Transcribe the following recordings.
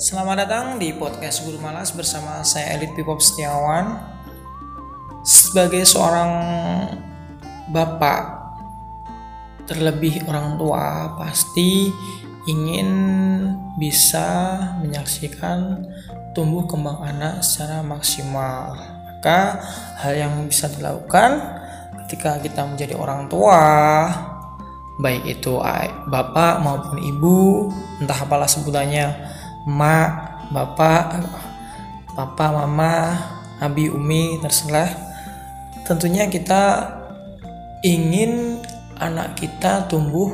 Selamat datang di podcast Guru Malas bersama saya Elit Pipop Setiawan. Sebagai seorang bapak, terlebih orang tua, pasti ingin bisa menyaksikan tumbuh kembang anak secara maksimal. Maka hal yang bisa dilakukan ketika kita menjadi orang tua, baik itu bapak maupun ibu, entah apalah sebutannya, mak, bapak, papa, mama, abi, umi, terserah. Tentunya kita ingin anak kita tumbuh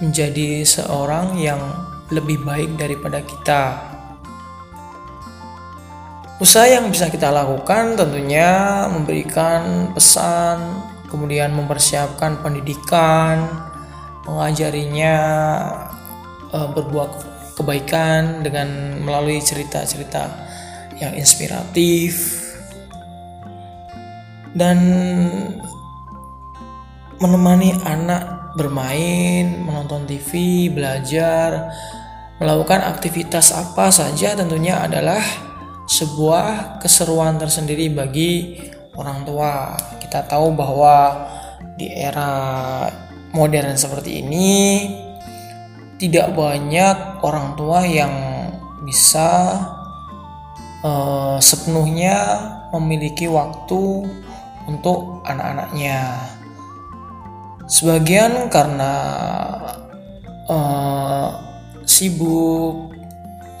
menjadi seorang yang lebih baik daripada kita. Usaha yang bisa kita lakukan tentunya memberikan pesan, kemudian mempersiapkan pendidikan, mengajarinya eh, berbuat kebaikan dengan melalui cerita-cerita yang inspiratif dan menemani anak bermain, menonton TV, belajar, melakukan aktivitas apa saja tentunya adalah sebuah keseruan tersendiri bagi orang tua. Kita tahu bahwa di era modern seperti ini tidak banyak orang tua yang bisa uh, sepenuhnya memiliki waktu untuk anak-anaknya. Sebagian karena uh, sibuk,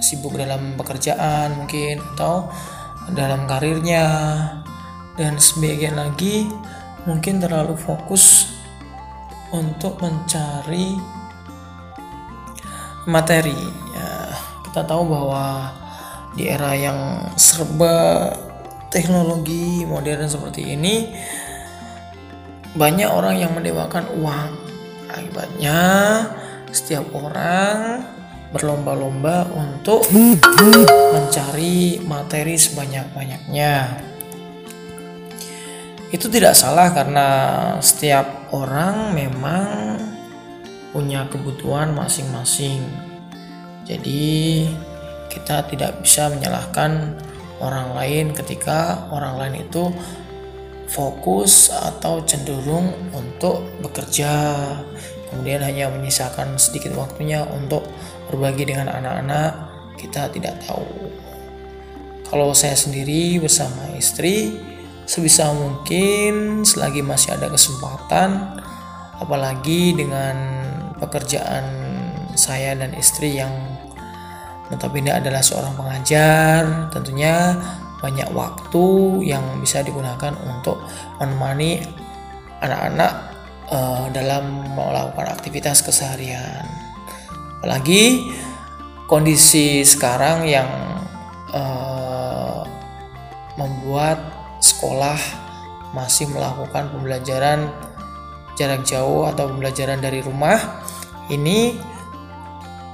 sibuk dalam pekerjaan mungkin atau dalam karirnya, dan sebagian lagi mungkin terlalu fokus untuk mencari materi. Ya, kita tahu bahwa di era yang serba teknologi modern seperti ini banyak orang yang mendewakan uang. Akibatnya setiap orang berlomba-lomba untuk mencari materi sebanyak-banyaknya. Itu tidak salah karena setiap orang memang punya kebutuhan masing-masing. Jadi, kita tidak bisa menyalahkan orang lain ketika orang lain itu fokus atau cenderung untuk bekerja, kemudian hanya menyisakan sedikit waktunya untuk berbagi dengan anak-anak. Kita tidak tahu. Kalau saya sendiri bersama istri, sebisa mungkin selagi masih ada kesempatan, apalagi dengan pekerjaan saya dan istri yang notabene adalah seorang pengajar tentunya banyak waktu yang bisa digunakan untuk menemani anak-anak uh, dalam melakukan aktivitas keseharian. Apalagi kondisi sekarang yang uh, membuat sekolah masih melakukan pembelajaran jarak jauh atau pembelajaran dari rumah ini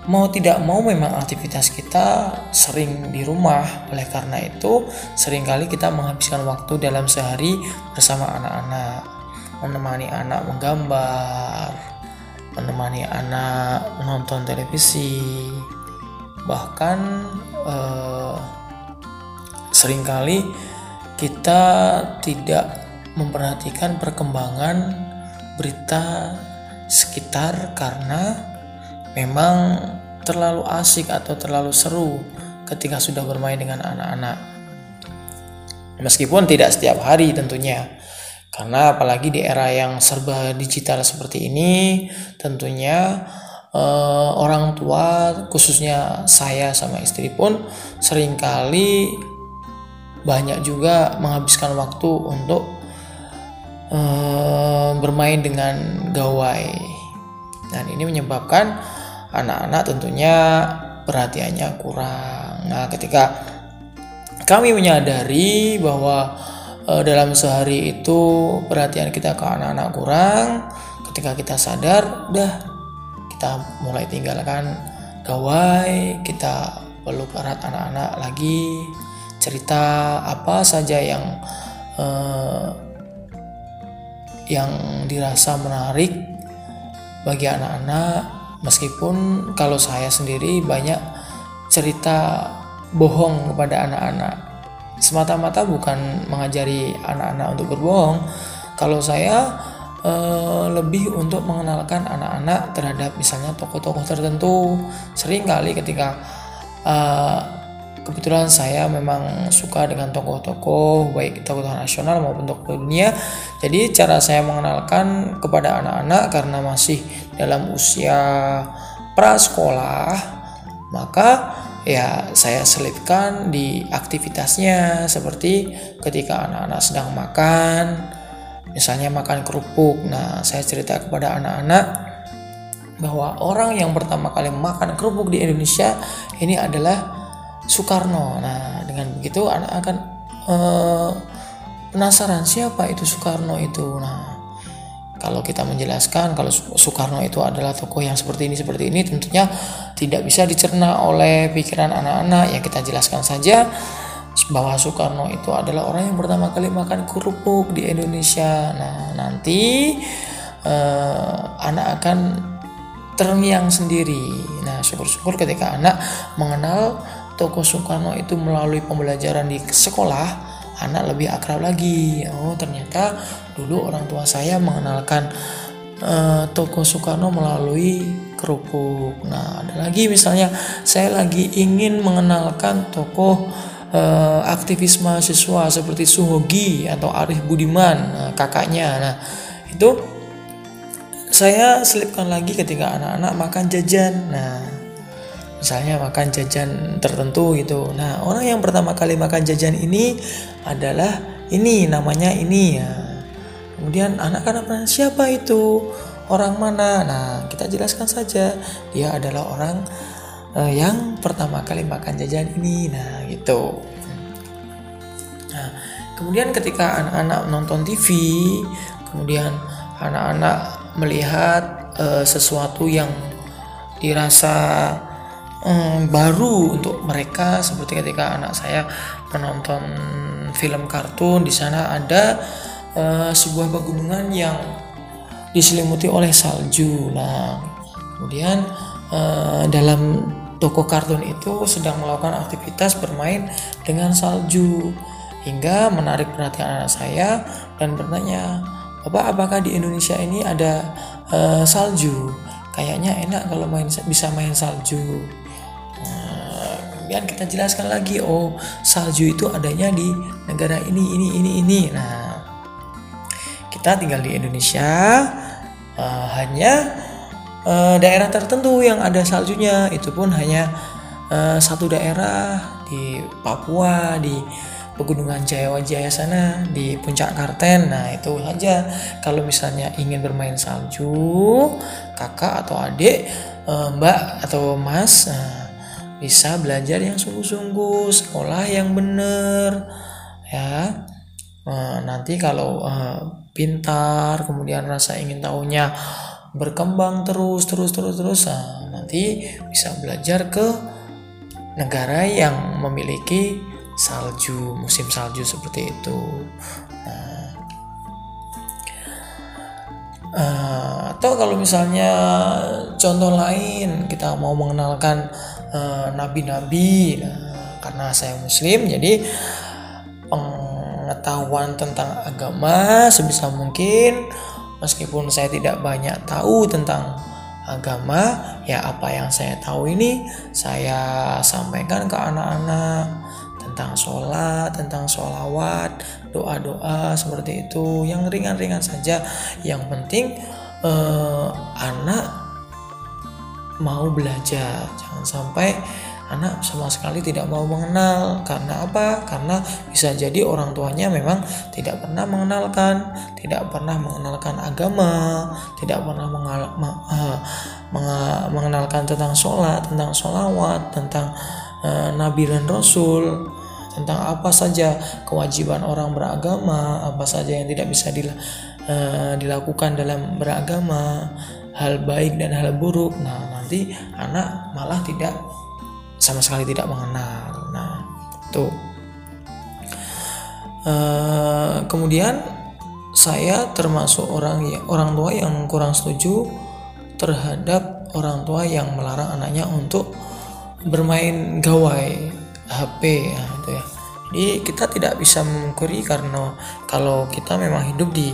mau tidak mau memang aktivitas kita sering di rumah. Oleh karena itu sering kali kita menghabiskan waktu dalam sehari bersama anak-anak menemani anak menggambar menemani anak menonton televisi bahkan eh, sering kali kita tidak memperhatikan perkembangan berita sekitar karena memang terlalu asik atau terlalu seru ketika sudah bermain dengan anak-anak. Meskipun tidak setiap hari tentunya. Karena apalagi di era yang serba digital seperti ini, tentunya eh, orang tua khususnya saya sama istri pun sering kali banyak juga menghabiskan waktu untuk Eh, bermain dengan gawai dan ini menyebabkan anak-anak tentunya perhatiannya kurang. Nah, ketika kami menyadari bahwa e, dalam sehari itu perhatian kita ke anak-anak kurang, ketika kita sadar, udah kita mulai tinggalkan gawai, kita peluk erat anak-anak lagi, cerita apa saja yang e, yang dirasa menarik bagi anak-anak meskipun kalau saya sendiri banyak cerita bohong kepada anak-anak. Semata-mata bukan mengajari anak-anak untuk berbohong. Kalau saya uh, lebih untuk mengenalkan anak-anak terhadap misalnya tokoh-tokoh tertentu. Sering kali ketika uh, kebetulan saya memang suka dengan tokoh-tokoh baik tokoh nasional maupun tokoh dunia. Jadi cara saya mengenalkan kepada anak-anak karena masih dalam usia prasekolah, maka ya saya selipkan di aktivitasnya seperti ketika anak-anak sedang makan misalnya makan kerupuk nah saya cerita kepada anak-anak bahwa orang yang pertama kali makan kerupuk di Indonesia ini adalah Soekarno nah dengan begitu anak akan uh, penasaran siapa itu Soekarno itu nah kalau kita menjelaskan kalau Soekarno itu adalah tokoh yang seperti ini seperti ini tentunya tidak bisa dicerna oleh pikiran anak-anak ya kita jelaskan saja bahwa Soekarno itu adalah orang yang pertama kali makan kerupuk di Indonesia. Nah, nanti eh, anak akan terngiang sendiri. Nah, syukur-syukur ketika anak mengenal tokoh Soekarno itu melalui pembelajaran di sekolah, anak lebih akrab lagi. Oh, ternyata dulu orang tua saya mengenalkan uh, tokoh Soekarno melalui kerupuk. Nah, ada lagi misalnya saya lagi ingin mengenalkan tokoh uh, aktivis mahasiswa seperti Suhogi atau Arif Budiman nah, kakaknya nah itu saya selipkan lagi ketika anak-anak makan jajan nah misalnya makan jajan tertentu gitu. Nah orang yang pertama kali makan jajan ini adalah ini namanya ini ya. Kemudian anak anak siapa itu? Orang mana? Nah kita jelaskan saja dia adalah orang uh, yang pertama kali makan jajan ini. Nah gitu. Nah kemudian ketika anak-anak nonton TV kemudian anak-anak melihat uh, sesuatu yang dirasa um, baru untuk mereka seperti ketika anak saya menonton film kartun di sana ada uh, sebuah pegunungan yang diselimuti oleh salju nah kemudian uh, dalam toko kartun itu sedang melakukan aktivitas bermain dengan salju hingga menarik perhatian anak saya dan bertanya, "Bapak, apakah di Indonesia ini ada uh, salju? Kayaknya enak kalau main bisa main salju." Nah, kemudian kita jelaskan lagi, "Oh, salju itu adanya di negara ini, ini, ini, ini." Nah, kita tinggal di Indonesia. Uh, hanya uh, daerah tertentu yang ada saljunya. Itu pun hanya uh, satu daerah di Papua di pegunungan Jaya sana di puncak Karten. Nah itu saja. Kalau misalnya ingin bermain salju kakak atau adik mbak atau mas uh, bisa belajar yang sungguh-sungguh sekolah yang benar ya. Uh, nanti kalau uh, pintar kemudian rasa ingin tahunya berkembang terus terus terus terus nah, nanti bisa belajar ke negara yang memiliki salju musim salju seperti itu. Uh, atau kalau misalnya contoh lain kita mau mengenalkan eh, nabi-nabi uh, nah, karena saya muslim jadi pengetahuan tentang agama sebisa mungkin meskipun saya tidak banyak tahu tentang agama ya apa yang saya tahu ini saya sampaikan ke anak-anak tentang sholat, tentang sholawat, doa-doa seperti itu. Yang ringan-ringan saja. Yang penting eh, anak mau belajar. Jangan sampai anak sama sekali tidak mau mengenal. Karena apa? Karena bisa jadi orang tuanya memang tidak pernah mengenalkan tidak pernah mengenalkan agama tidak pernah mengal, uh, mengenalkan tentang sholat tentang sholawat tentang uh, nabi dan rasul tentang apa saja kewajiban orang beragama apa saja yang tidak bisa dil, uh, dilakukan dalam beragama hal baik dan hal buruk. Nah nanti anak malah tidak sama sekali tidak mengenal. Nah, itu. Uh, kemudian saya termasuk orang ya orang tua yang kurang setuju terhadap orang tua yang melarang anaknya untuk bermain gawai HP ya, itu ya jadi kita tidak bisa memungkiri karena kalau kita memang hidup di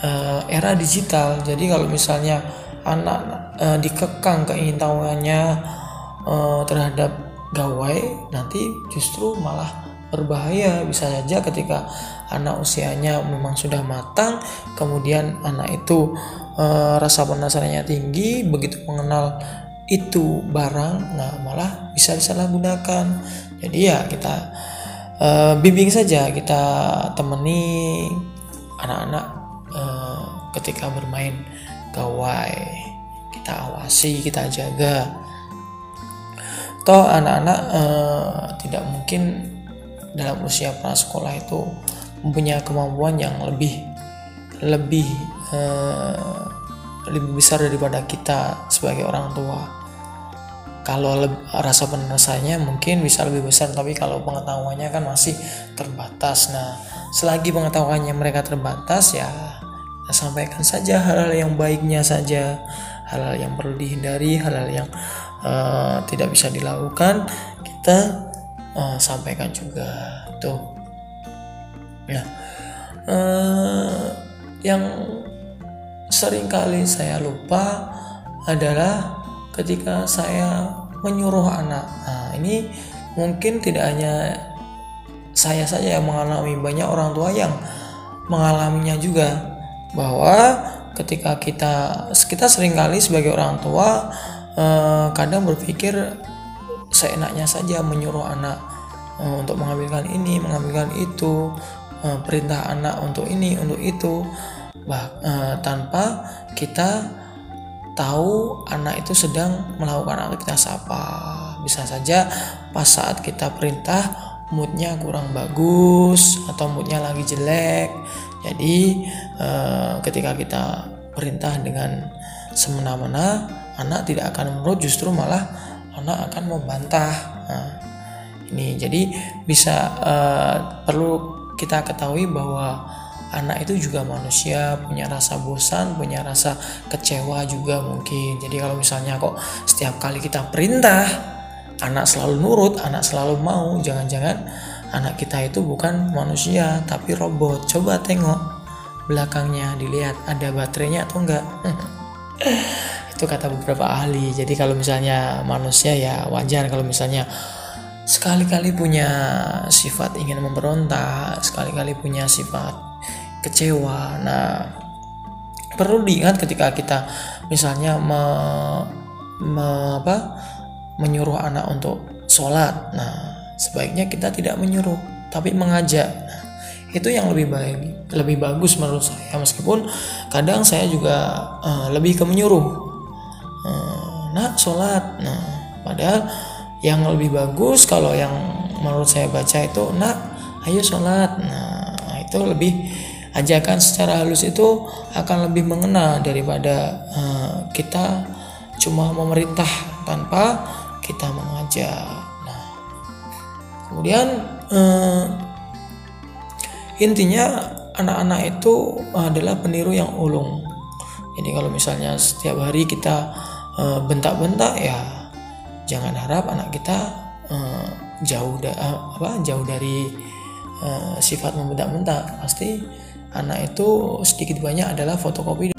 uh, era digital jadi kalau misalnya anak uh, dikekang keingintahuannya uh, terhadap gawai nanti justru malah berbahaya. Bisa saja ketika anak usianya memang sudah matang kemudian anak itu uh, rasa penasarannya tinggi begitu mengenal itu barang nah malah bisa disalahgunakan. Jadi ya kita uh, bimbing saja kita temani anak-anak uh, ketika bermain gawai kita awasi kita jaga toh anak-anak uh, tidak mungkin dalam usia prasekolah itu mempunyai kemampuan yang lebih lebih uh, lebih besar daripada kita sebagai orang tua. Kalau rasa penasarannya mungkin bisa lebih besar, tapi kalau pengetahuannya kan masih terbatas. Nah, selagi pengetahuannya mereka terbatas ya sampaikan saja hal-hal yang baiknya saja, hal-hal yang perlu dihindari, hal-hal yang uh, tidak bisa dilakukan kita uh, sampaikan juga tuh. Ya, uh, yang sering kali saya lupa adalah ketika saya menyuruh anak. Nah, ini mungkin tidak hanya saya saja yang mengalami, banyak orang tua yang mengalaminya juga bahwa ketika kita kita sering kali sebagai orang tua eh, kadang berpikir seenaknya saja menyuruh anak eh, untuk mengambilkan ini, mengambilkan itu, eh, perintah anak untuk ini, untuk itu bah, uh, tanpa kita tahu anak itu sedang melakukan aktivitas apa. Bisa saja pas saat kita perintah moodnya kurang bagus atau moodnya lagi jelek. Jadi uh, ketika kita perintah dengan semena-mena, anak tidak akan menurut, justru malah anak akan membantah. Nah, ini jadi bisa uh, perlu kita ketahui bahwa anak itu juga manusia punya rasa bosan punya rasa kecewa juga mungkin jadi kalau misalnya kok setiap kali kita perintah anak selalu nurut anak selalu mau jangan-jangan anak kita itu bukan manusia tapi robot coba tengok belakangnya dilihat ada baterainya atau enggak itu kata beberapa ahli jadi kalau misalnya manusia ya wajar kalau misalnya sekali-kali punya sifat ingin memberontak sekali-kali punya sifat kecewa. Nah, perlu diingat ketika kita misalnya me, me, apa, menyuruh anak untuk sholat. Nah, sebaiknya kita tidak menyuruh, tapi mengajak. Nah, itu yang lebih baik, lebih bagus menurut saya. Meskipun kadang saya juga uh, lebih ke menyuruh. Uh, nak sholat. Nah, padahal yang lebih bagus kalau yang menurut saya baca itu nak ayo sholat. Nah, itu lebih ajakan secara halus itu akan lebih mengena daripada uh, kita cuma memerintah tanpa kita mengajak. Kemudian uh, intinya anak-anak itu adalah peniru yang ulung. Jadi kalau misalnya setiap hari kita uh, bentak-bentak ya jangan harap anak kita uh, jauh da uh, apa jauh dari uh, sifat membentak-bentak pasti anak itu sedikit banyak adalah fotokopi